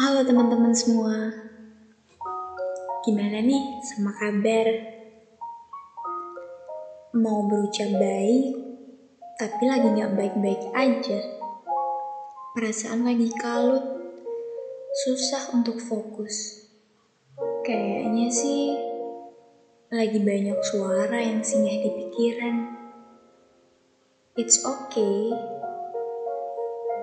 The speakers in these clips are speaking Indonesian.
Halo teman-teman semua. Gimana nih sama kabar? Mau berucap baik, tapi lagi gak baik-baik aja. Perasaan lagi kalut, susah untuk fokus. Kayaknya sih lagi banyak suara yang singgah di pikiran. It's okay.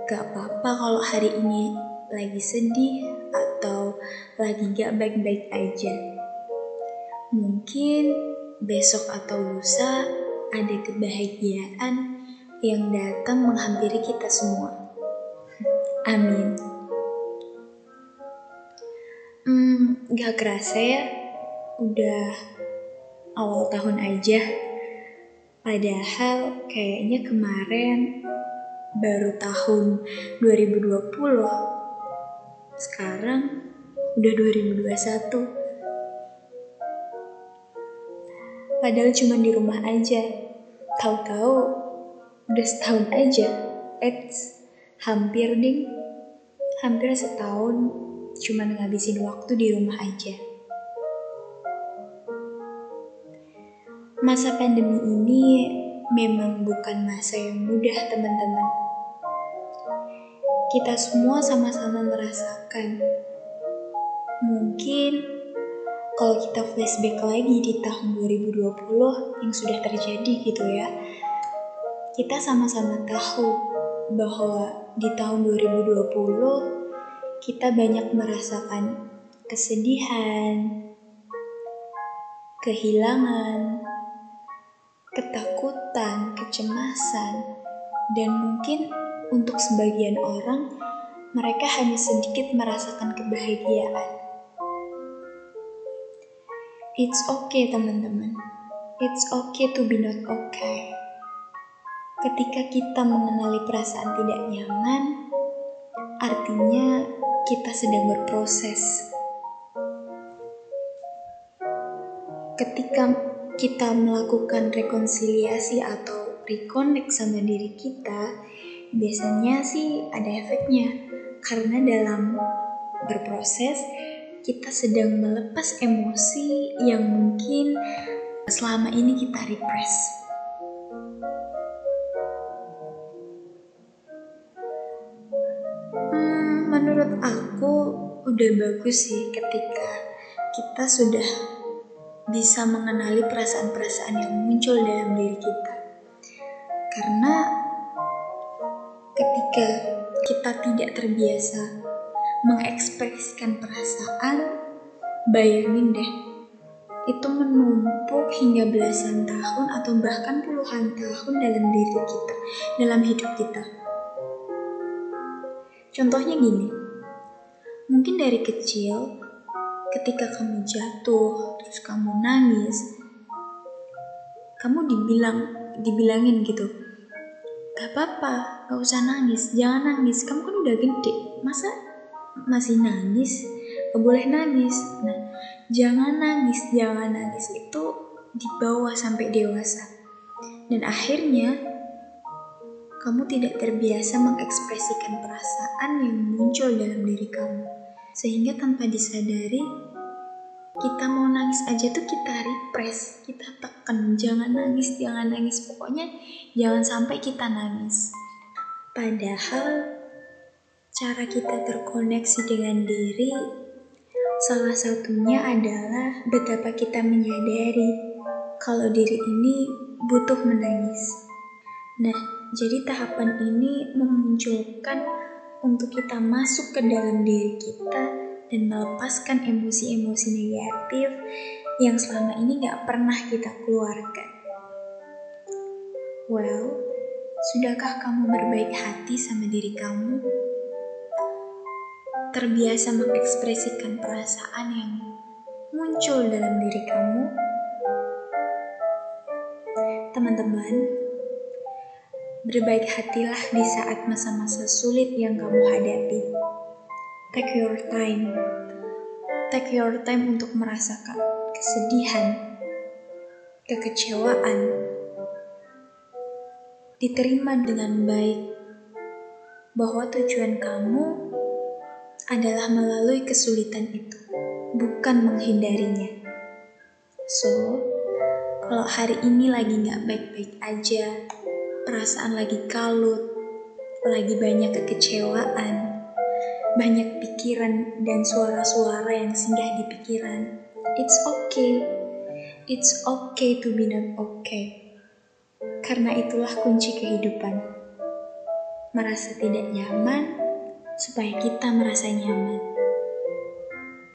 Gak apa-apa kalau hari ini lagi sedih atau lagi gak baik-baik aja. Mungkin besok atau lusa ada kebahagiaan yang datang menghampiri kita semua. Amin. Hmm, gak kerasa ya, udah awal tahun aja. Padahal kayaknya kemarin baru tahun 2020. Sekarang udah 2021. Padahal cuma di rumah aja. Tahu-tahu udah setahun aja. Eits, hampir ding. Hampir setahun cuma ngabisin waktu di rumah aja. Masa pandemi ini memang bukan masa yang mudah, teman-teman. Kita semua sama-sama merasakan. Mungkin kalau kita flashback lagi di tahun 2020 yang sudah terjadi gitu ya. Kita sama-sama tahu bahwa di tahun 2020 kita banyak merasakan kesedihan, kehilangan, ketakutan, kecemasan, dan mungkin untuk sebagian orang mereka hanya sedikit merasakan kebahagiaan. It's okay, teman-teman. It's okay to be not okay. Ketika kita mengenali perasaan tidak nyaman, artinya kita sedang berproses. Ketika kita melakukan rekonsiliasi atau reconnect sama diri kita, biasanya sih ada efeknya. Karena dalam berproses, kita sedang melepas emosi yang mungkin selama ini kita repress. Hmm, menurut aku udah bagus sih ketika kita sudah bisa mengenali perasaan-perasaan yang muncul dalam diri kita. Karena ketika kita tidak terbiasa mengekspresikan perasaan, bayangin deh, itu menumpuk hingga belasan tahun atau bahkan puluhan tahun dalam diri kita, dalam hidup kita. Contohnya gini, mungkin dari kecil ketika kamu jatuh, terus kamu nangis, kamu dibilang, dibilangin gitu, gak apa-apa, gak usah nangis, jangan nangis, kamu kan udah gede, masa masih nangis? Gak boleh nangis. Nah, jangan nangis, jangan nangis itu dibawa sampai dewasa. Dan akhirnya, kamu tidak terbiasa mengekspresikan perasaan yang muncul dalam diri kamu. Sehingga tanpa disadari, kita mau nangis aja tuh kita repress, kita tekan, jangan nangis, jangan nangis. Pokoknya jangan sampai kita nangis. Padahal cara kita terkoneksi dengan diri salah satunya adalah betapa kita menyadari kalau diri ini butuh menangis. Nah, jadi tahapan ini memunculkan untuk kita masuk ke dalam diri kita dan melepaskan emosi-emosi negatif yang selama ini gak pernah kita keluarkan. Well, sudahkah kamu berbaik hati sama diri kamu? Terbiasa mengekspresikan perasaan yang muncul dalam diri kamu? Teman-teman, berbaik hatilah di saat masa-masa sulit yang kamu hadapi. Take your time. Take your time untuk merasakan kesedihan, kekecewaan. Diterima dengan baik bahwa tujuan kamu adalah melalui kesulitan itu, bukan menghindarinya. So, kalau hari ini lagi nggak baik-baik aja, perasaan lagi kalut, lagi banyak kekecewaan, banyak pikiran dan suara-suara yang singgah di pikiran, it's okay. It's okay to be not okay. Karena itulah kunci kehidupan. Merasa tidak nyaman supaya kita merasa nyaman.